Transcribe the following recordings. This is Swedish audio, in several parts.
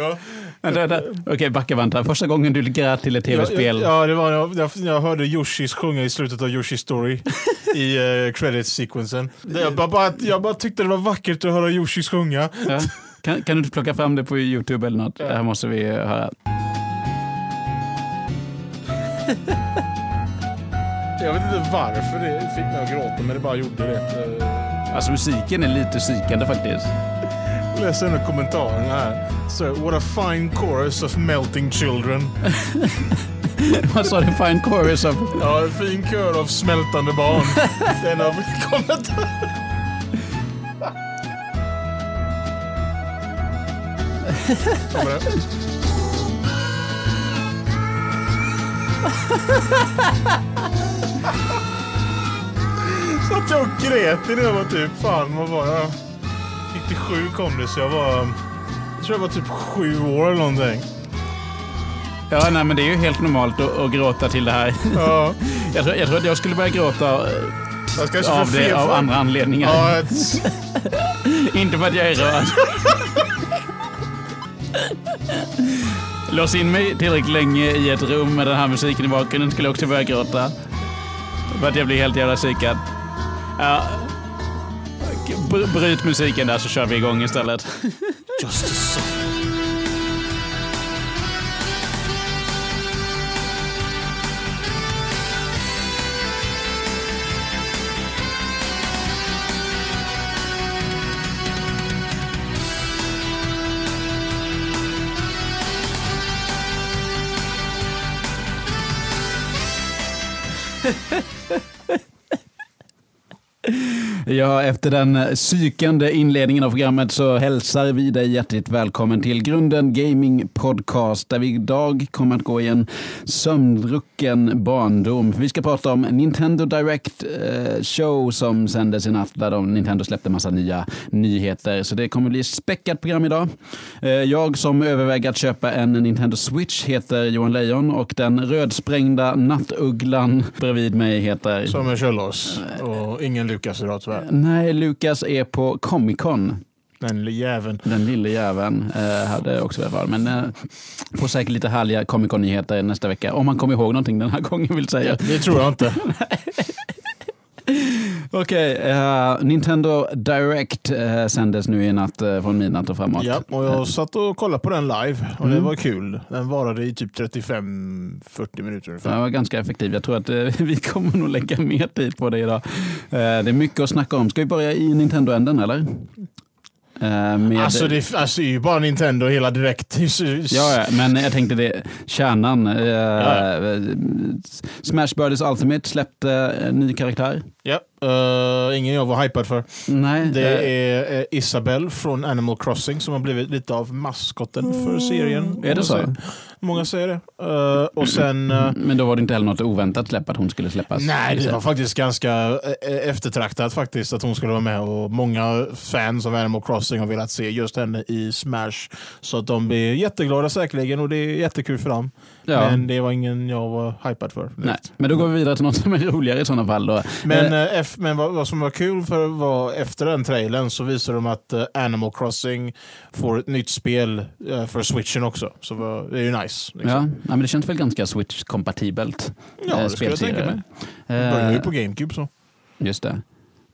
Ja. Okej, backa vänta. Första gången du grät till ett tv-spel. Ja, det var jag, jag, hörde Yoshis sjunga i slutet av Yoshi Story i uh, credit-sequensen. Jag, bara- jag bara tyckte det var vackert att höra Yoshis sjunga. Ja. Kan, kan du inte plocka fram det på YouTube eller något? Det här måste vi höra. Jag vet inte varför det fick mig att gråta, men det bara gjorde det. Eh, Alltså musiken är lite psykande faktiskt. Läser en av kommentarerna här. Så, what a fine chorus of melting children. Vad sa du? Fine chorus of... Ja, en fin kör av smältande barn. Det är en av kommentarerna. Kommer det? Så att jag grät när jag var typ, fan vad var jag? 97 kom det så jag var, jag tror jag var typ sju år eller någonting. Ja, nej, men det är ju helt normalt att, att gråta till det här. Ja, Jag tror, jag tror att jag skulle börja gråta eh, av det av andra anledningar. Ja, ett, Inte för att jag är rörd. Lås in mig tillräckligt länge i ett rum med den här musiken i bakgrunden skulle jag också börja gråta. För att jag blir helt jävla psykad. Ja. Bryt musiken där så kör vi igång istället. just Ja, efter den psykande inledningen av programmet så hälsar vi dig hjärtligt välkommen till Grunden Gaming Podcast där vi idag kommer att gå i en sömndrucken barndom. Vi ska prata om Nintendo Direct eh, Show som sändes i natt där de, Nintendo släppte massa nya nyheter. Så det kommer bli ett späckat program idag. Eh, jag som överväger att köpa en Nintendo Switch heter Johan Lejon och den rödsprängda nattugglan bredvid mig heter... Som en köllås. Och ingen Lukas idag tyvärr. Nej, Lukas är på Comic Con. Den lille jäveln. Den lille jäveln eh, hade också vara. Men eh, får säkert lite härliga Comic Con-nyheter nästa vecka. Om man kommer ihåg någonting den här gången vill säga. Det tror jag inte. Okej, eh, Nintendo Direct eh, sändes nu i natt eh, från midnatt och framåt. Ja, och jag satt och kollade på den live och det Mm. var kul. Den varade i typ 35-40 minuter Den ungefär. var ganska effektiv. Jag tror att vi kommer nog lägga mer tid på det idag. Det är mycket att snacka om. Ska vi börja i Nintendo-änden eller? Eh, med... Alltså det, är- alltså det är ju bara Nintendo hela direkt. Ja, ja, men jag tänkte det, kärnan. Eh, Ja. Smash Brothers Ultimate släppte en ny karaktär. Ja, eh, ingen jag var hypad för. Nej, Det eh, är eh, Isabelle från Animal Crossing som har blivit lite av maskotten för serien. är det så? säger- Många säger det. Eh, och sen... eh, Men då var det inte heller något oväntat släpp att hon skulle släppas. Nej, det var faktiskt ganska eftertraktat faktiskt att hon skulle vara med och många fans av Animal Crossing har velat se just henne i Smash. Så att de blir jätteglada säkerligen och det är jättekul för dem. Ja. Men det var ingen jag var hypad för. Nej, men då går vi vidare till något som är roligare i sådana fall. Då. Men, Eh, eh, men vad, vad som var kul för var efter den trailern så visade de att eh, Animal Crossing får ett nytt spel eh, för switchen också. Så vad- det är ju nice. Liksom. ja, nej, men det känns väl ganska Switch-kompatibelt. Ja, eh, det skulle jag tänka mig. Det börjar ju Eh, på GameCube så. Just det.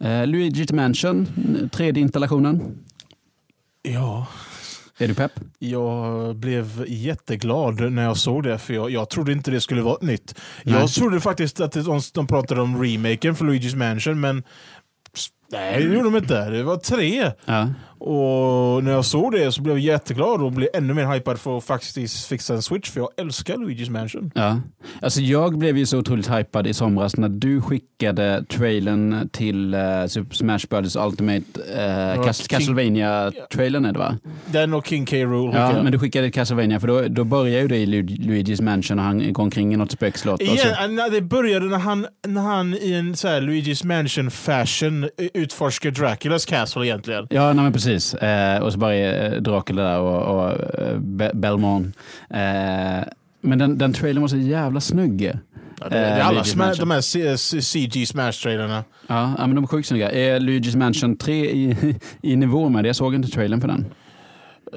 Eh, Luigi's Mansion, 3D-installationen. Ja. Är du pepp? Jag blev jätteglad när jag såg det, för jag, jag trodde inte det skulle vara nytt. Nej. Jag trodde faktiskt att de, de pratade om remaken för Luigi's Mansion, men nej, det gjorde de inte. Det var tre. Ja. Och när jag såg det så blev jag jätteglad och blev ännu mer hypad för att faktiskt fixa en Switch, för jag älskar Luigi's Mansion. Ja. Alltså jag blev ju så otroligt hypad i somras när du skickade trailern till uh, Super Smash Bros Ultimate uh, Cas- King- Castlevania-trailern är det va? Den och King K. Rool. Ja, men du skickade Castlevania för då, då börjar ju det i Lu- Luigi's Mansion och han går omkring i något spökslott. så- Igen, när det började när han, när han i en så här Luigi's Mansion fashion eh, utforskar Draculas castle egentligen. Ja, nej, men precis. Eh, och så bara är Dracula där och, och eh, Be- Belmont. Eh, men den, den trailern var så jävla snygg. Ja, det, det är Eh, alla sma- de här CG Smash-trailerna. Ja, men de är sjukt snygga. Är Luigi's Mansion 3 i, i nivå med det? Jag såg inte trailern för den.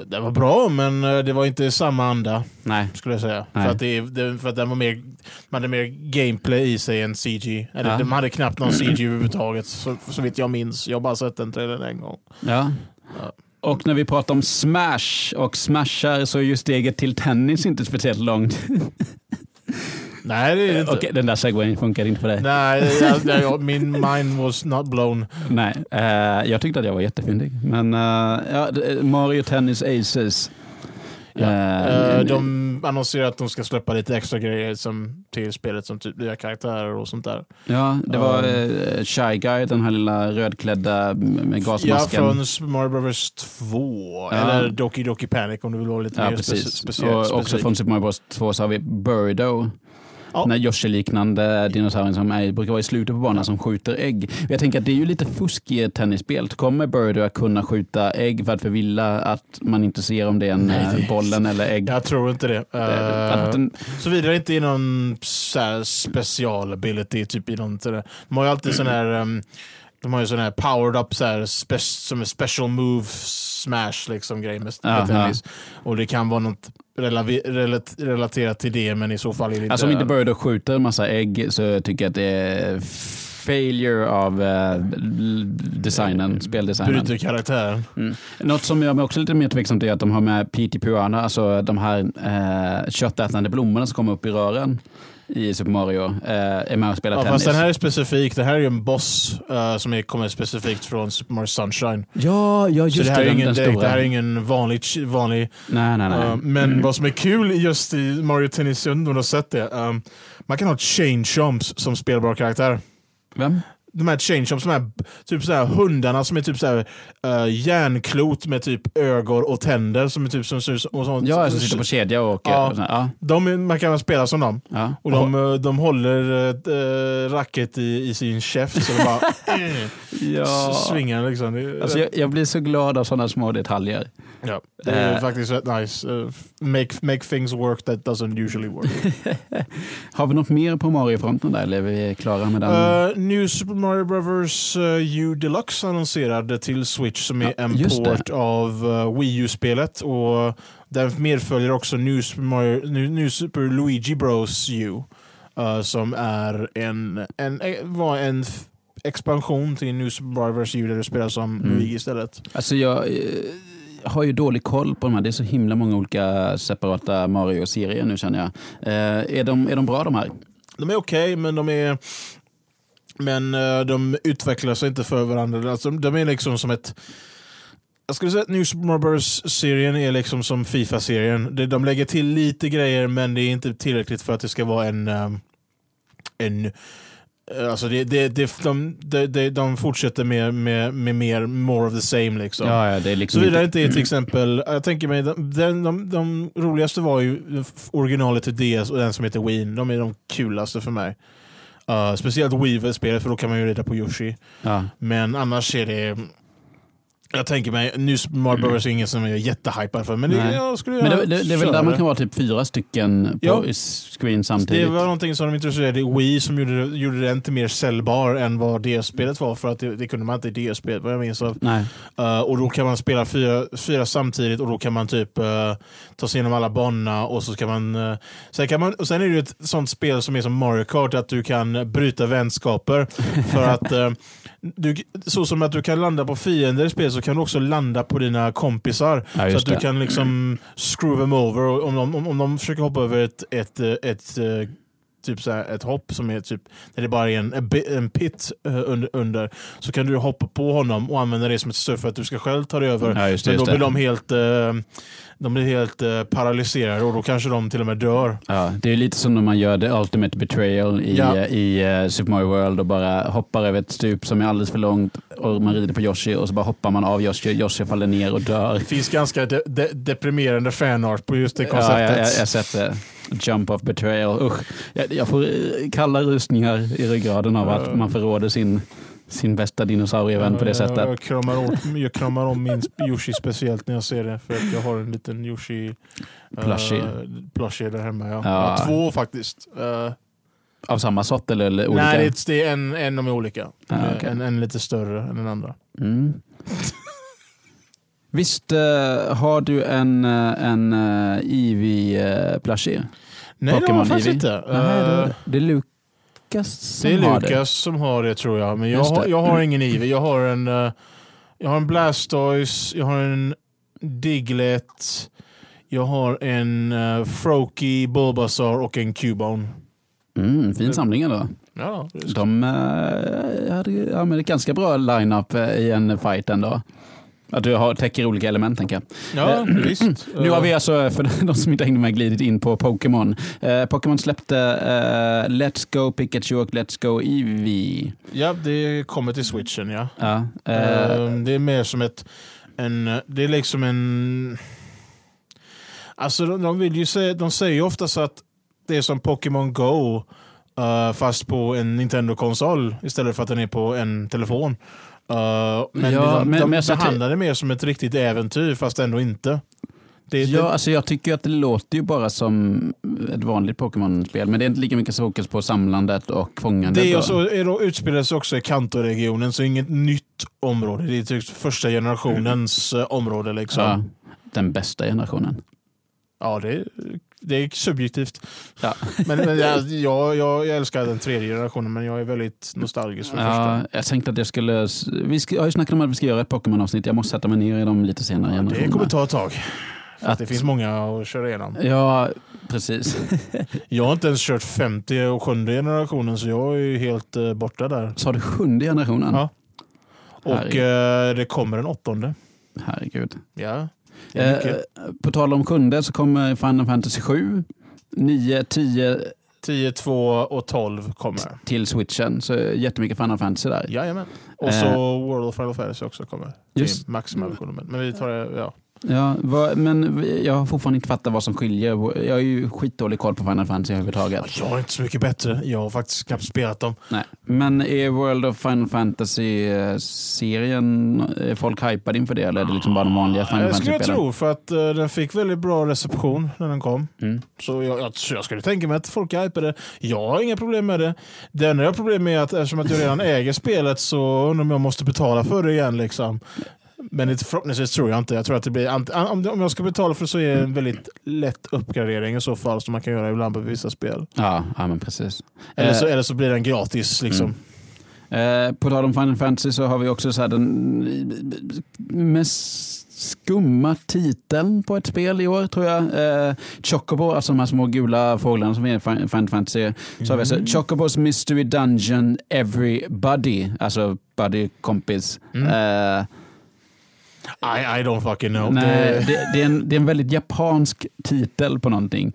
Den var bra, men eh, det var inte samma anda Nej. skulle jag säga. Nej. För att, det, det, för att den var mer, man hade mer gameplay i sig än CG. Eller, Ja. De hade knappt någon CG överhuvudtaget, så, så vitt jag minns. Jag har bara sett den trailern en gång. Ja. Ja. Och när vi pratar om smash och smashar så är ju steget till tennis inte speciellt långt. Nej, det är det inte. Okej, den där segwayen funkar inte på dig. Nej, jag, jag, min mind was not blown. Nej, eh, jag tyckte att jag var jättefyndig. Men eh, ja, Mario Tennis Aces. Ja. Eh, Eh, de annonserar att de ska släppa lite extra grejer som, till spelet, som typ nya karaktärer och sånt där. Ja, det var Ja. eh, Shy Guy, den här lilla rödklädda med Ja, gasmasken. från Super Mario Bros 2. Ja. Eller Doki Doki Panic om du vill vara lite Ja, mer precis. speci- speciell. och också från Super Mario Bros 2 så har vi Birdo. Ja. Den här Yoshi-liknande dinosaurien som är, brukar vara i slutet på banan som skjuter ägg. Jag tänker att det är ju lite fusk i ett tennisspel. Kommer Birdo att kunna skjuta ägg för att förvilla att man inte ser om det är en Nej, eh, är- bollen eller ägg? Jag tror inte det. Det- den- Såvida det inte är någon så här special ability, typ i någon, sådär. de har ju alltid sån här, um, de har ju sån här powered up så här, som en special move smash liksom grej med, med tennis. Och det kan vara något relaterat till det, men i så fall är det inte... Alltså om inte Birdo skjuter en massa ägg så tycker jag att det är failure av eh, designen, speldesignen. bryter karaktären. Mm. Något som jag är också lite mer tveksam till är att de har med P.T. Piranha, alltså de här eh, köttätande blommorna som kommer upp i rören i Super Mario, eh, är med och spelar Ja, tennis. fast den här är specifik. Det här är ju en boss eh, som är, kommer specifikt från Super Mario Sunshine. Ja, ja just så det det, här, är den, ingen, stora. det här är ingen vanlig, vanlig Nej, nej, nej. Uh, men vad som är kul just i Mario Tennis, jag har sett det. um, man kan ha Change Chomps som spelbar karaktär. Vem? De här Change Chomps, de här, typ så här hundarna som är typ så här, uh, järnklot med typ ögon och tänder som är typ som ser ut som... Ja, som sitter på kedja och åker. Ja. och ja, de, man kan spela som dem. ja. Och de, uh, de håller uh, racket i, i sin käft så det bara eh, ja. svingar liksom. Alltså, jag, jag blir så glad av sådana små detaljer. ja, det är Eh. faktiskt rätt nice. Uh, make, make things work that doesn't usually work. Har vi något mer på Mario-fronten där eller är vi klara med den? Uh, New Super Mario Bros uh, U Deluxe annonserade till Switch som är Ja, en just det. port av uh, Wii U-spelet. och Den medföljer också New Super, Mario, New, Super Luigi Bros U. uh, som är en, en, eh, var en expansion till New Super Mario Bros U där du spelar som Mm. Luigi istället. Alltså jag eh, har ju dålig koll på de här. Det är så himla många olika separata Mario-serier nu känner jag. Eh, är, de, är de bra de här? De är okej, men de är men eh, de utvecklar sig inte för varandra. Alltså, de är liksom som ett... Jag skulle säga att New Super Mario Bros-serien är liksom som Fifa-serien. De- lägger till lite grejer, men det är inte tillräckligt för att det ska vara en... eh, en eh, Alltså det, det, det, de, de, de, de fortsätter med, med, med mer more of the same. Liksom. Ja, ja, det är liksom Såvida inte... är till exempel, jag tänker mig, de, de, de, de roligaste var ju originalet till DS och den som heter Wii. De är de kulaste för mig. Uh, speciellt Wii-spelet för då kan man ju rida på Yoshi. Ja. Men annars är det... Jag tänker mig, nu Mario Bros är ingen som jag är jättehypad för. Men det, Nej. jag skulle Men det, det, det är väl där man det. kan vara typ fyra stycken på Ja. i screen Det samtidigt. var någonting som de introducerade i Wii som gjorde, det- gjorde det inte mer säljbar än vad DS-spelet var. För att det, det kunde man inte i DS-spelet vad jag minns av. Uh, och då kan man spela fyra, fyra samtidigt och då kan man typ uh, ta sig igenom alla banorna och så kan man... Uh, sen, kan man och sen är det ett sånt spel som är som Mario Kart, att du kan bryta vänskaper. för att du, Så som att du kan landa på fiender i spel så kan du också landa på dina kompisar. Ja, så att du det. kan liksom screw them over. Och om, de, om, om de försöker hoppa över ett, ett, eh, ett, eh, typ så ett hopp som är typ där det bara är en, en pit eh, under, under så kan du hoppa på honom och använda det som ett stöd för att du ska själv ta dig över. Ja, just det, Men då blir de helt, eh, de blir helt eh, paralyserade och då kanske de till och med dör. Ja, det är lite som när man gör The Ultimate Betrayal i, Ja. i Super Mario World och bara hoppar över ett stup som är alldeles för långt och man rider på Yoshi och så bara hoppar man av Yoshi Yoshi faller ner och dör. Det finns ganska de, de, deprimerande fanart på just det Ja, konceptet. jag, jag, jag har sett det. Jump of betrayal. Usch. Jag, jag får eh, kalla rysningar i ryggraden av att man förråder sin, sin bästa dinosaurievän på det Jag, sättet. jag, kramar åt, jag kramar om min Yoshi speciellt när jag ser det. För att jag har en liten Yoshi eh, Plushie. plushie där hemma. Ja. Ja. Jag två faktiskt. Eh, Av samma sort eller, eller olika? nej, det är, en, en, de är olika. Ah, okej. en, en lite större än den andra. Mm. Visst eh, har du en, eh, en uh, Eevee-plushie? Nej, det har jag faktiskt Eevee? inte. Nej, Eh, det, är Lukas som det är har Lukas som har det tror jag. Men jag har, jag har ingen Eevee. Jag har en, eh, jag har en Blastoise, jag har en Diglett, jag har en uh, Froakie, Bulbasaur och en Cubone. Mm, fin samling ändå. Ja, De uh, hade ja, men det är ganska bra line-up eh, i en fight ändå. Att du har, täcker olika element tänker jag. ja visst. Nu har Eh, vi alltså, för de som inte hängde med, glidit in på Pokémon. Eh, Pokémon släppte eh, Let's Go Pikachu och Let's Go Eevee. Ja, det kommer till switchen ja. Ja, eh, Eh, det är mer som ett... En, det är liksom en... Alltså de, de vill ju säga, de säger ju ofta så att det är som Pokémon Go eh, fast på en Nintendo-konsol istället för att den är på en telefon. Men Ja, de, men- de men behandlar det mer som ett riktigt äventyr fast ändå inte. Det, ja, det, alltså jag tycker att det låter ju bara som ett vanligt Pokémon-spel, men det är inte lika mycket fokus på samlandet och fångandet. det är så är utspelar sig också i Kanto-regionen så inget nytt område. Det är typ första generationens eh, område. Liksom. ja, den bästa generationen. Ja, det, det är subjektivt. Ja. Men, men jag, jag, jag älskar den tredje generationen, men jag är väldigt nostalgisk för Ja, första. jag tänkte att jag skulle... Vi ska, jag har ju snackat om att vi ska göra ett Pokémon-avsnitt. Jag måste sätta mig ner i dem lite senare. Det generationerna. kommer ta ett tag. Att det finns många att köra igenom. Ja, precis. Jag har inte ens kört 50 och sjunde generationen, så jag är ju helt eh, borta där. Sa du sjunde generationen? Ja. Och eh, det kommer en åttonde. Herregud. Ja. Eh, på tal om sjunde så kommer Final Fantasy 7, 9, 10 10, 2 och 12 kommer. till switchen. Så jättemycket Final Fantasy där. Jajamän. Och så World of Final Fantasy också kommer. Eh. Just. maximum. Men vi tar det, ja. Ja, vad, men jag har fortfarande inte fattat vad som skiljer. Jag har ju skitdålig koll på Final Fantasy överhuvudtaget. Jag är inte så mycket bättre. Jag har faktiskt knappt spelat dem. Nej. Men är World of Final Fantasy-serien, är folk hypade inför det eller är det liksom bara de vanliga Final Jag skulle Fantasy-spelen? tro för att eh, den fick väldigt bra reception när den kom. Mm. Så jag, jag, så jag skulle tänka mig att folk är hypade. Jag har inga problem med det. Det enda jag har problem med är att eftersom att jag redan äger spelet så undrar om jag måste betala för det igen. Liksom. Men förhoppningsvis tror jag inte. Jag tror att det blir, om, jag ska betala för det så är det en väldigt lätt uppgradering i så fall som man kan göra ibland på vissa spel. Ja, ja, men precis. Eller så, Eh, eller så blir den gratis. Liksom. Eh, på tal om Final Fantasy så har vi också så här den mest skumma titeln på ett spel i år tror jag. Eh, Chocobo, alltså de här små gula fåglarna som är i Fin- Final Fantasy. Så har vi alltså Chocobos Mystery Dungeon Everybody, alltså buddy kompis. Mm. Eh, I, I don't fucking know. nej, Det- det, det, är en, det är en väldigt japansk titel på någonting.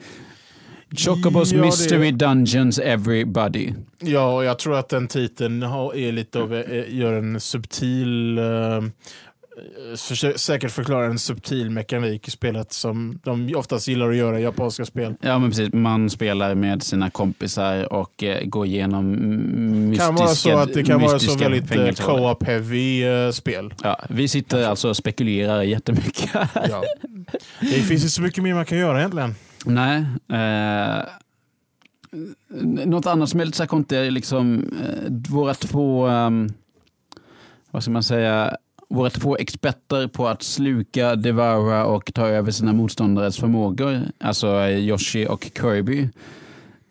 Chocobos Ja, det Mystery Dungeons Everybody. Ja, och jag tror att den titeln är lite av, gör en subtil, försö- säkert förklara en subtil mekanik i spelet som de oftast gillar att göra i japanska spel. Ja, men precis. Man spelar med sina kompisar och eh, går igenom mystiska kan vara så att det kan vara så väldigt eh, co-op heavy eh, spel. Ja, vi sitter alltså och spekulerar jättemycket. Ja. Det finns inte så mycket mer man kan göra egentligen. Nej. Eh, något annat som är lite så här konstigt är liksom eh, våra två, ehm, vad ska man säga, våra två experter på att sluka, devoura och ta över sina motståndares förmågor, alltså Yoshi och Kirby,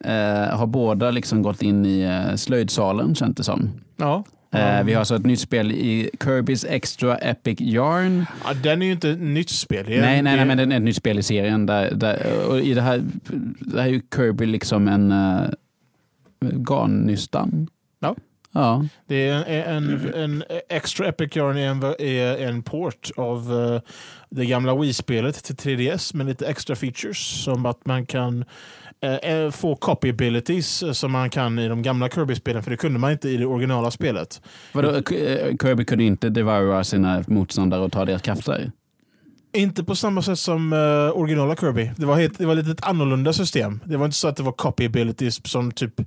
eh, har båda liksom gått in i eh, slöjdsalen känns det som. Ja. Eh, vi har alltså ett nytt spel i Kirby's Extra Epic Yarn. Ja, den är ju inte ett nytt spel. Nej, nej, nej, men det är ett nytt spel i serien. Där, där, och i det, här, det här är ju Kirby liksom en uh, garnnystan. Ja. Ja. Det är en, en, en extra Epic Yarn är en, är en port av eh, det gamla Wii-spelet till 3DS med lite extra features som att man kan eh, få copy abilities som man kan i de gamla Kirby-spelen för det kunde man inte i det originala spelet. Vadå, Kirby kunde inte devoura sina motståndare och ta deras krafter? Inte på samma sätt som eh, originala Kirby. Det var, helt, det var lite ett annorlunda system. Det var inte så att det var copy abilities som typ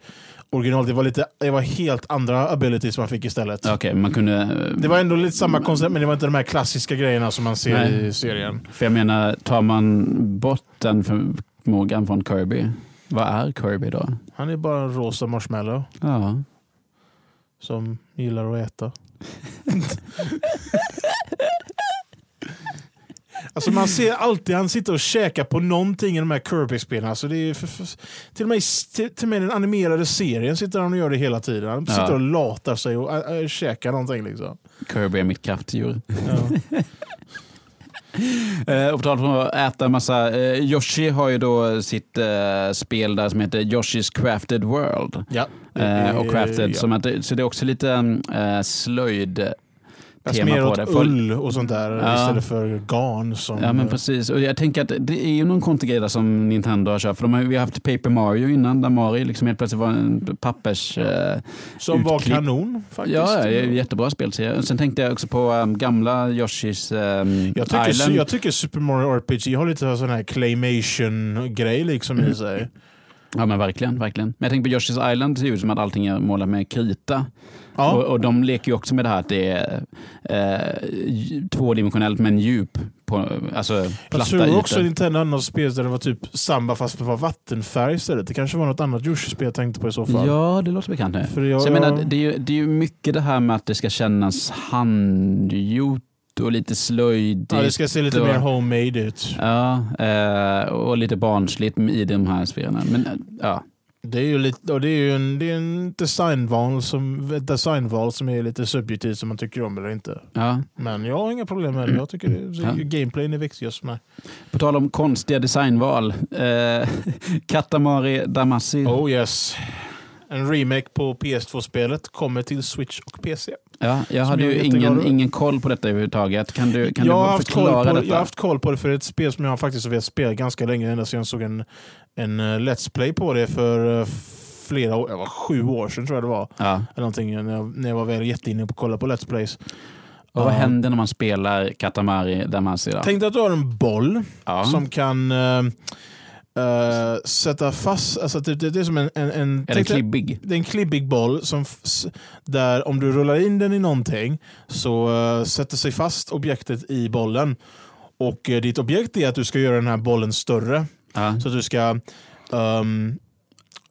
original. Det var, lite, det var helt andra abilities man fick istället. Okej, man kunde... Det var ändå lite samma koncept men det var inte de här klassiska grejerna som man ser Nej. i serien. För jag menar, tar man bort den förmågan från Kirby, vad är Kirby då? Han är bara en rosa marshmallow Ja. som gillar att äta. Alltså man ser alltid han sitter och käkar på någonting i de här Kirby-spelen. Alltså det är för, för, till, och med, till, till och med den animerade serien sitter han och gör det hela tiden. Han Ja. sitter och latar sig och äh, äh, käkar någonting. Liksom. Kirby är mitt kraftdjur. Ja. Eh, och på tal om att äta en massa. Eh, Yoshi har ju då sitt eh, spel där som heter Yoshi's Crafted World. Ja. Eh, och crafted, ja. som att, så det är också lite eh, slöjd Tema mer på åt det. Folk- ull och sånt där Ja. istället för garn. Som, Ja men precis. Och jag tänker att det är ju någon konstig grej där som Nintendo har kört. För de har, vi har haft Paper Mario innan där Mario liksom helt plötsligt var en pappers... Eh, som var utklipp. kanon faktiskt. ja, det är en jättebra spelserie. Och Sen tänkte jag också på um, gamla Yoshis um, Jag tycker, Island. jag tycker Super Mario RPG har lite sån här claymation-grej liksom Mm. i sig. Ja men verkligen, verkligen. Men jag tänker på Yoshi's Island, det ser ut som att allting är målat med krita. Ja. Och, och de leker ju också med det här att det är eh, tvådimensionellt men djup. På, alltså Jag tror också ytor. Nintendo hade något spel där det var typ samba fast det var vattenfärg istället. Det kanske var något annat Yoshi-spel jag tänkte på i så fall. Ja, det låter bekant. nu. För jag, Så jag menar, det är, ju, det är ju mycket det här med att det ska kännas handgjort och lite slöjdigt. ja, det ska se lite och- mer homemade ut. Ja, eh, och lite barnsligt i de här spelen. Men ja, Det är ju, lite, och det är ju en, det är en designval, som, ett designval som är lite subjektivt som man tycker om eller inte. ja. Men jag har inga problem med det. Jag tycker det, Ja. gameplayen är viktig just med. På tal om konstiga designval. Eh, Katamari Damacy. Oh yes. En remake på PS2-spelet kommer till Switch och PC. Ja, jag hade ju ingen, ingen koll på detta överhuvudtaget. Kan du, kan jag, du förklara på, detta? jag har haft koll på det för det är ett spel som jag faktiskt har velat spela ganska länge. Ända sedan jag såg en, en eh, Let's Play på det för eh, flera år, det var sju år sedan tror jag det var. Ja. Eller någonting, när, jag, när jag var väl jätteinne på att kolla på Let's Plays. Och vad händer när man spelar Katamari Damacy? Tänk dig att du har en boll Ja. som kan eh, eh, sätta fast... Alltså det, det, det är som en... en, en Är den klibbig? det är en klibbig boll som där om du rullar in den i någonting så eh, sätter sig fast objektet i bollen. Och eh, ditt objekt är att du ska göra den här bollen större. Ja. Så att du ska ehm,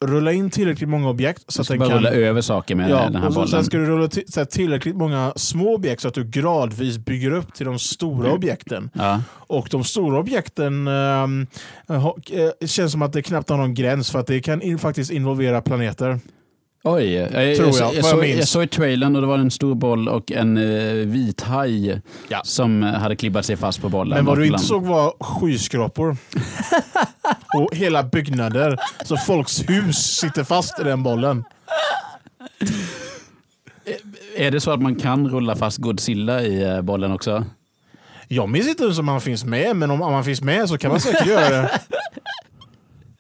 rulla in tillräckligt många objekt så att den kan... rulla över saker med Ja, den här och bollen. sen ska du rulla till, här, tillräckligt många små objekt så att du gradvis bygger upp till de stora objekten. Ja. Och de stora objekten ehm, ha- eh, känns som att det knappt har någon gräns för att det kan in, faktiskt involvera planeter. Oj, jag, jag, Tror jag, jag, jag såg, minns. jag såg i trailern och det var en stor boll och en eh, vit haj Ja. som eh, hade klibbat sig fast på bollen. Men vad du inte såg var skyskrapor. och hela byggnader. Så folks hus sitter fast i den bollen. Är det så att man kan rulla fast Godzilla i eh, bollen också? Jag minns inte ens om han finns med, men om, om han finns med så kan man säkert göra det.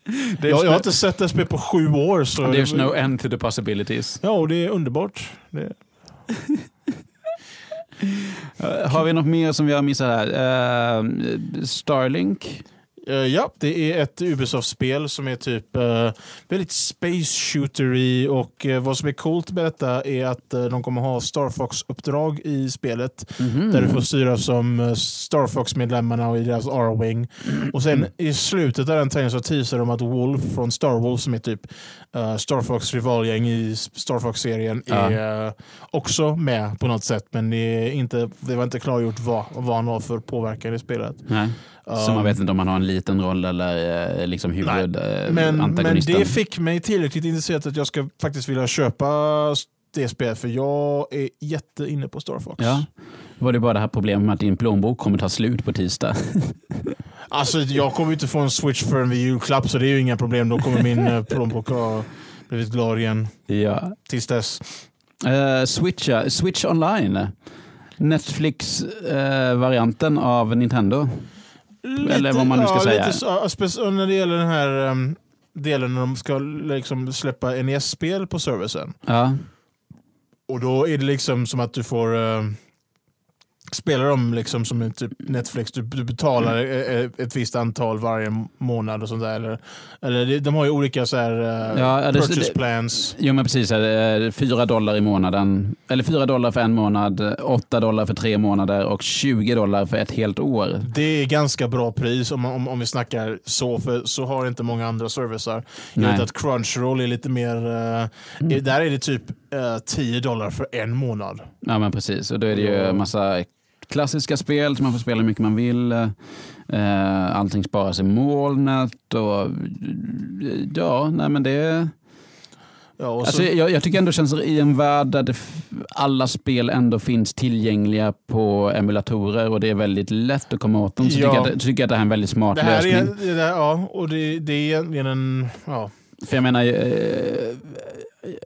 Jag, jag har inte sett det spel på sju år. Så There's no end to the possibilities. Ja, och det är underbart. Det, har vi något mer som vi har missat här? Eh, Starlink? Eh, ja, det är ett Ubisoft-spel som är typ uh, väldigt space shootery och eh, vad som är coolt med detta är att de kommer ha Star Fox-uppdrag i spelet Mhm. där du får styra som uh, Star Fox-medlemmarna och i deras R-Wing. Och sen i slutet av den trailern så teasar de att Wolf från Star Wolf som är typ uh, Star Fox rivalgäng i Star Fox-serien är uh, också med på något sätt men det, är inte, det var inte klargjort vad, vad han har för påverkan i spelet. Nej. Um, man vet inte om man har en liten roll eller eh, liksom huvud eh, Men, det fick mig tillräckligt intresserad att jag ska faktiskt vilja köpa det spelet för jag är jätteinne på Star Fox. Ja. Var det bara det här problemet med att din plånbok kommer ta slut på tisdag? Alltså jag kommer inte få en switch förrän vid julklapp så det är ju inga problem. Då kommer min eh, plånbok ha blivit glad igen ja. tills dess. Uh, Switch, ja. Switch online. Netflix-varianten av Nintendo. Eller vad man nu ska ja, säga. Lite så, när det gäller den här ehm, delen när de ska liksom släppa NES-spel på servicen. Ja. Och då är det liksom som att du får uh, spela dem liksom som en typ Netflix. Du, du betalar Mm. eh, ett visst antal varje månad och sånt där. Eller, eller de har ju olika så här, eh, Ja, det- purchase det- plans. Jo men precis, eh, fyra dollar i månaden. Eller fyra dollar för en månad, åtta dollar för tre månader och 20 dollar för ett helt år. Det är ganska bra pris om, om, om vi snackar så, för så har inte många andra servicer. Jag Nej. vet att Crunchyroll är lite mer, eh, Mm. där är det typ eh, 10 dollar för en månad. Ja men precis, och då är det ju massa klassiska spel som man får spela hur mycket man vill. Eh, allting sparas i molnet och ja, nej men det Ja, och Alltså, så, jag, jag tycker ändå känns i en värld där det alla spel ändå finns tillgängliga på emulatorer och det är väldigt lätt att komma åt dem. Så Ja. tycker, jag, tycker jag att det här är en väldigt smart det här lösning. är, det där, ja, och det, det är egentligen en... Ja. För jag menar, eh,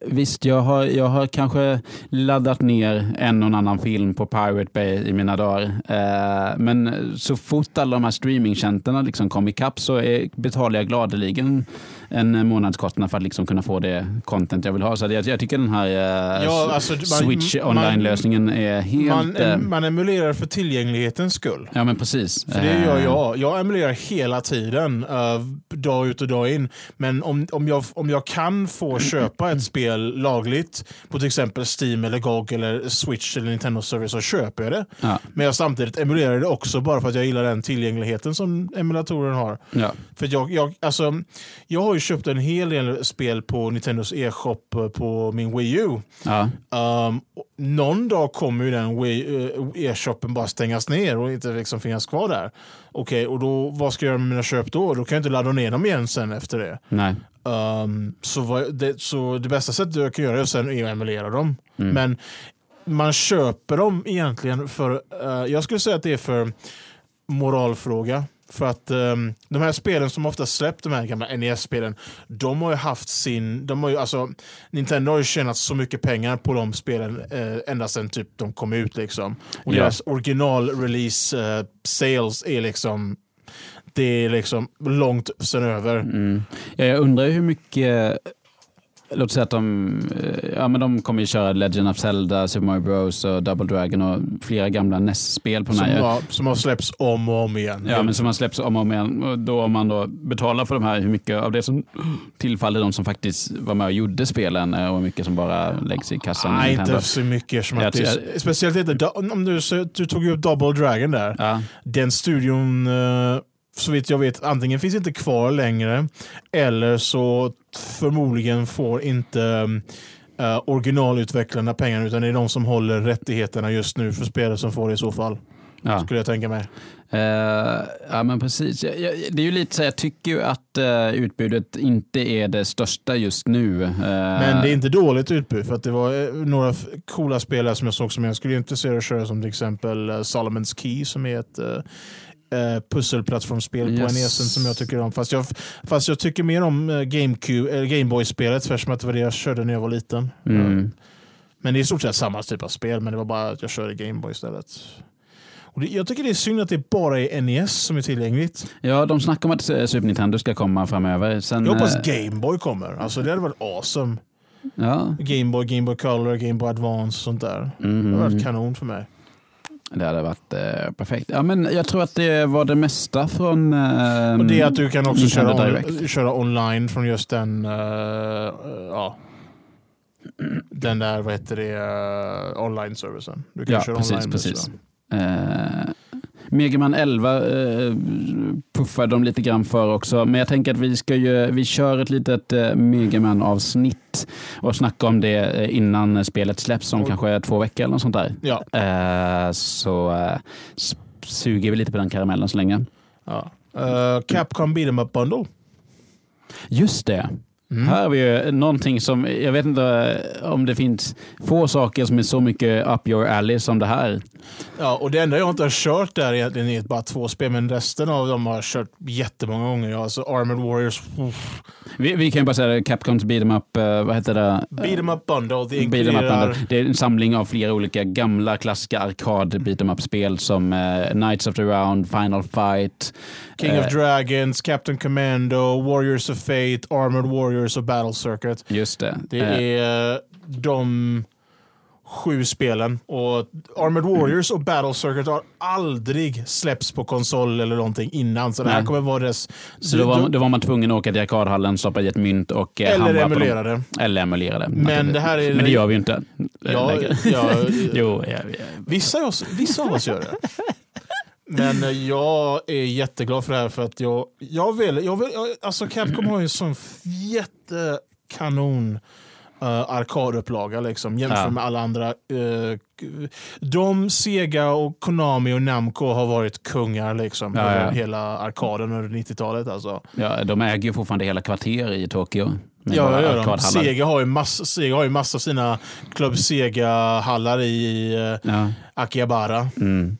visst jag har, jag har kanske laddat ner en och annan film på Pirate Bay i mina dagar. Eh, men så fort alla de här streamingtjänsterna liksom kom ikapp så är, betalar jag gladeligen en månadskostnad för att liksom kunna få det content jag vill ha. Så jag, jag tycker den här eh, Ja, alltså, man- Switch online-lösningen är helt... Man, eh, man emulerar för tillgänglighetens skull. ja men precis. För det gör Eh, jag. Jag emulerar hela tiden, eh, dag ut och dag in. Men om, om, jag, om jag kan få köpa ett spel lagligt på till exempel Steam, eller GOG, eller Switch eller Nintendo Service så köper jag det. Ja, Men jag samtidigt emulerar det också bara för att jag gillar den tillgängligheten som emulatoren har. ja. För jag, jag, alltså, jag har ju köpt en hel del spel på Nintendos e-shop eh, på min Wii U. ja. Um, någon dag kommer ju den eh, e-shoppen bara stängas ner och inte liksom finnas kvar där. Okej, och då, vad ska jag göra med mina köp då? Då kan jag inte ladda ner dem igen sen efter det. Nej. Um, så, vad, det så det bästa sättet jag kan göra är sen att emulera dem. Mm. Men man köper dem egentligen för, eh, jag skulle säga att det är för moralfråga. För att ehm, de här spelen som ofta släppt, de här gamla NES-spelen, de har ju haft sin, de har ju, alltså, Nintendo har ju tjänat så mycket pengar på de spelen eh, ända sedan typ de kom ut. Liksom. Och Ja. deras original-release eh, sales är liksom, det är liksom långt sen över. Mm. Ja, Jag undrar hur mycket, låt säga att de, eh, ja, men de kommer ju köra Legend of Zelda, Super Mario Bros och Double Dragon och flera gamla NES-spel på den Som, här. har, som har släppts om och om igen. Ja, men som man släpps om och om igen. Och då om man då betalar för de här, hur mycket av det som tillfaller de som faktiskt var med och gjorde spelen eh, och hur mycket som bara läggs i kassan. Nej, inte så mycket. Som Jag att det tror- är, speciellt inte, om du, du tog upp Double Dragon där. Ja, Den studion, eh, så vitt jag vet, antingen finns inte kvar längre eller så förmodligen får inte eh, originalutvecklarna pengarna utan det är de som håller rättigheterna just nu för spelet som får det i så fall. ja. Skulle jag tänka mig. Eh, ja men precis. Jag, jag, det är ju lite så, jag tycker ju att eh, utbudet inte är det största just nu. Men det är inte dåligt utbud för att det var några coola spelare som jag såg som jag skulle intressera att köra som till exempel Solomon's Key som är ett uh, pusselplattformsspel på Yes. NESen som jag tycker om. Fast jag, fast jag tycker mer om uh, GameCube, Gameboy-spelet eftersom att det var det jag körde när jag var liten. Mm. Men det är i stort sett samma typ av spel men det var bara att jag körde Gameboy istället. Och det, jag tycker det är synd att det bara är NES som är tillgängligt. Ja, de snackar om att eh, Super Nintendo ska komma framöver. Sen, Jag hoppas eh, Gameboy kommer. Alltså det hade varit awesome. Ja, Gameboy, Gameboy Color, Gameboy Advance och sånt där. Det mhm. hade varit kanon för mig. Det hade varit eh, perfekt. Ja, men jag tror att det var det mesta från eh, Och det är att du kan också Nintendo köra, on, köra online från just den, eh, ja, den där, vad heter det, uh, online-servicen. Du kan Ja, köra precis, online. precis. Så. Eh, Mega Man 11 eh, puffar de lite grann för också. Men jag tänker att vi, ska ju, vi kör ett litet eh, Mega Man-avsnitt och snackar om det eh, innan spelet släpps om Och- kanske två veckor eller något sånt där. Ja, Eh, så eh, suger vi lite på den karamellen så länge. ja. Uh, Capcom Beat'em Up Bundle. Just det. Mm. Här har vi ju någonting som, jag vet inte eh, om det finns få saker som är så mycket up your alley som det här. Ja, och det enda jag inte har kört där egentligen är bara två spel, men resten av dem har jag kört jättemånga gånger. Alltså Armored Warriors. Vi, vi kan ju bara säga Capcoms beat'em up, eh, vad heter det? Beat'em Up Bundle. Det Beat 'em up inkluderar... bundle. Det är en samling av flera olika gamla klassiska arkad beat'em up-spel som eh, Knights of the Round, Final Fight. King eh, of Dragons, Captain Commando, Warriors of Fate, Armored Warriors och Battle Circuit. Just det. Det Eh, är de sju spelen. Och Armored Warriors och Battle Circuit har aldrig släppts på konsol eller någonting innan. Så det här Nej. kommer vara dess... så då var, då var man tvungen att åka till arkadhallen, stoppa i ett mynt och eh, eller emulera det. Eller emulera det. Men det här är... Men det gör vi ju inte. eh, Ja, ja, jo, ja, ja. vissa, av oss, vissa av oss gör det. Men eh, jag är jätteglad för det här för att jag, jag vill, jag vill jag, alltså Capcom har ju en sån jättekanon uh, arkadupplaga liksom, jämfört Ja. med alla andra. Uh, de, Sega, och Konami och Namco har varit kungar liksom, Ja, ja. hela arkaden under 90-talet. Alltså. Ja, de äger ju fortfarande hela kvarter i Tokyo. Ja, de. arkadhallar. Sega har ju massa, Sega har ju massa av sina Club Sega-hallar i uh, Ja. Akihabara. Mm.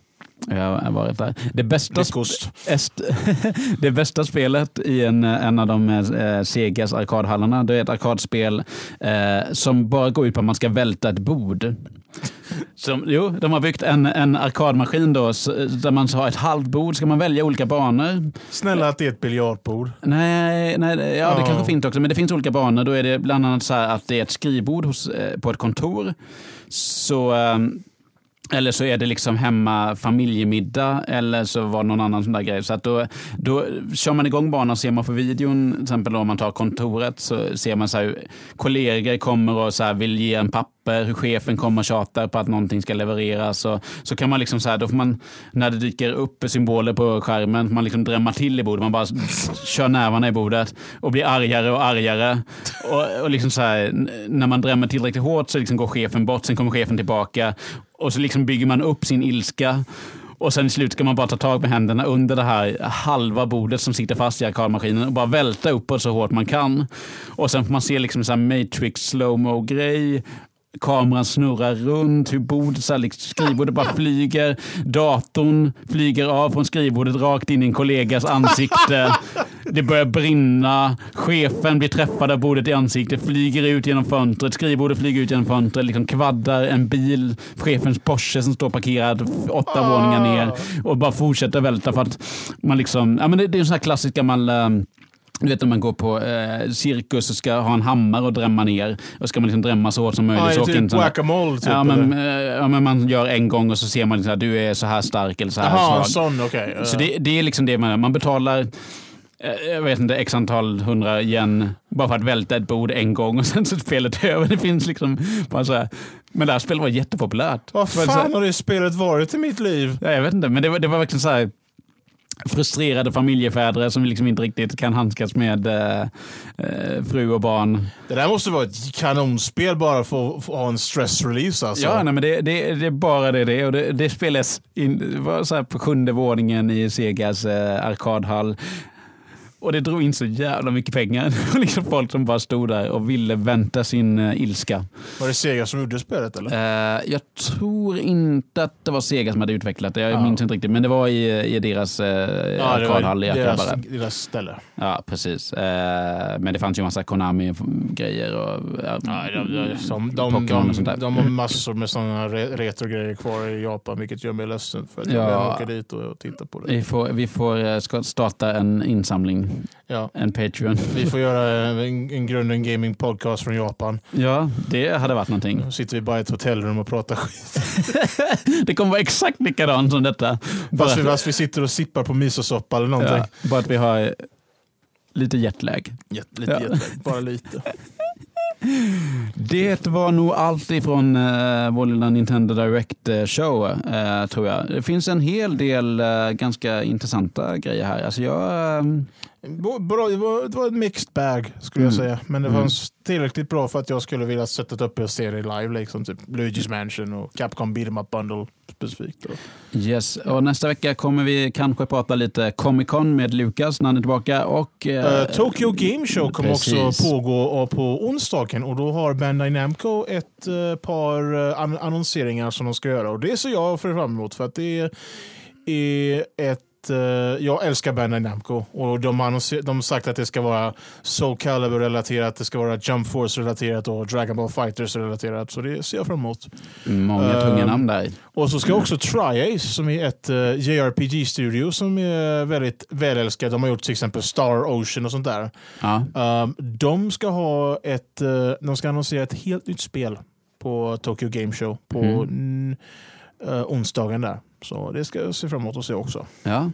Jag har varit där. Det bästa, est, det bästa spelet i en, en av de eh, Segas arkadhallarna det är ett arkadspel eh, som bara går ut på att man ska välta ett bord. Som, jo, de har byggt en, en arkadmaskin då, där man har ett halvt bord. Ska man välja olika banor? Snälla att det är ett biljardbord. Nej, nej ja, det Ja. kanske finns också, men det finns olika banor. Då är det bland annat så här att det är ett skrivbord hos, eh, på ett kontor. Så, ehm, eller så är det liksom hemma familjemiddag eller så var det någon annan sån där grej. Så att då, då kör man igång banan och ser man på videon, till exempel om man tar kontoret, så ser man så här, kollegor kommer och så här vill ge en papper, hur chefen kommer och tjatar på att någonting ska levereras. Och, så kan man liksom så här, då får man, när det dyker upp symboler på skärmen, man liksom drämmer till i bordet, man bara kör nävarna i bordet och blir argare och argare. Och, och liksom så här, när man drämmer tillräckligt hårt så liksom går chefen bort, sen kommer chefen tillbaka och så liksom bygger man upp sin ilska. Och sen i slut ska man bara ta tag med händerna under det här halva bordet som sitter fast i arkadmaskinen och bara välta uppåt så hårt man kan. Och sen får man se liksom så här Matrix slowmo grej Kameran snurrar runt, hur bordet, så här, liksom, skrivbordet bara flyger. Datorn flyger av från skrivbordet rakt in i en kollegas ansikte. Det börjar brinna. Chefen blir träffad av bordet i ansiktet, flyger ut genom fönstret. Skrivbordet flyger ut genom fönstret, liksom kvaddar en bil, chefens Porsche som står parkerad åtta våningar ner och bara fortsätter välta för att man liksom, ja men det, det är en sån här klassisk gammal eh, du vet när man går på eh, cirkus och ska ha en hammare och drämma ner. Och ska man liksom drämma så hårt som möjligt. Ja, så typ whack-a-mole. Typ, Ja men, eh, ja, men man gör en gång och så ser man liksom, du är så här stark eller så här Jaha, svag. sån, okej. Så det, det är liksom det man Man betalar eh, jag vet inte, x antal hundra yen bara för att välta ett bord en gång och sen så är spelet över. Det finns liksom bara så här. Men det här spelet var jättepopulärt. Vad så här- fan har det spelet varit i mitt liv? Ja, jag vet inte, men det var, det var verkligen så här frustrerade familjefäder som liksom inte riktigt kan handskas med eh, eh, fru och barn. Det där måste vara ett kanonspel bara för att ha en stress release alltså. Ja, nej, men det, det, det är bara det det. Och det, det spelas in, var så här på sjunde våningen i Segas eh, arkadhall. Och det drog in så jävla mycket pengar. Liksom folk som bara stod där och ville vänta sin eh, ilska. Var det Sega som gjorde spelet eller? Eh, jag tror inte att det var Sega som hade utvecklat det. Jag Ja. minns inte riktigt. Men det var i, i deras eh, arkadhall i deras, deras ställe. Ja, precis. Eh, men det fanns ju massa Konami-grejer och ja, Ja, de, de, de, de, Pokémon och sånt de, där. de har massor med sådana re, retrogrejer kvar i Japan, vilket gör mig ledsen för att jag Ja. vill åka dit och titta på det. Vi får, vi får starta en insamling, Ja. en Patreon. Vi får göra en, en grunden gaming podcast från Japan. Ja, det hade varit någonting. Nu sitter vi bara i ett hotellrum och pratar skit. Det kommer vara exakt likadant som detta. Fast vi, fast vi sitter och sippar på misosoppa eller någonting. ja, bara att vi har eh, lite jetlag. Jätte, lite, Ja. jätte, bara lite. Det var nog allt ifrån uh, vår lilla Nintendo Direct eh, show, eh, tror jag. Det finns en hel del eh, ganska intressanta grejer här. Alltså jag, eh, Bra, det, var, det var ett mixed bag skulle jag Mm. säga. Men det Mm. var tillräckligt bra för att jag skulle vilja sätta upp en serie live. Liksom, typ Luigi's Mansion och Capcom Beat'em Up Bundle specifikt. då. yes. Och nästa vecka kommer vi kanske prata lite Comic Con med Lukas när han är tillbaka. Och, eh, Eh, Tokyo Game Show kommer också pågå och på onsdagen och då har Bandai Namco ett eh, par eh, an- annonseringar som de ska göra och det ser jag fram emot för att det är ett eh, jag älskar Bandai Namco och de har, de sagt att det ska vara Soul Calibur-relaterat, det ska vara Jump Force-relaterat och Dragon Ball Fighters-relaterat. Så det ser jag fram emot. Många eh, tunga namn där. Och så ska också Triace, som är ett uh, JRPG-studio som är väldigt välälskad. De har gjort till exempel Star Ocean och sånt där. Ja. Um, de ska ha ett, eh, de ska annonsera ett helt nytt spel på Tokyo Game Show på mm. onsdagen där. Så det ska jag se fram emot att se också. Ja.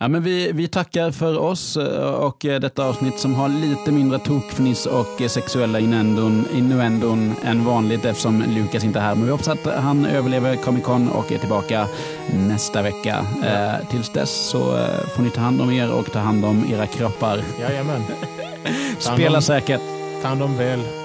Ja, men vi, vi tackar för oss eh, och eh, detta avsnitt som har lite mindre tokfniss och eh, sexuella innuendon, innuendon än vanligt eftersom Lukas inte är här. Men vi hoppas att han överlever Comic Con och är tillbaka nästa vecka. Eh, tills dess så får ni ta hand om er och ta hand om era kroppar. Jajamän. Spela säkert. Ta hand om väl.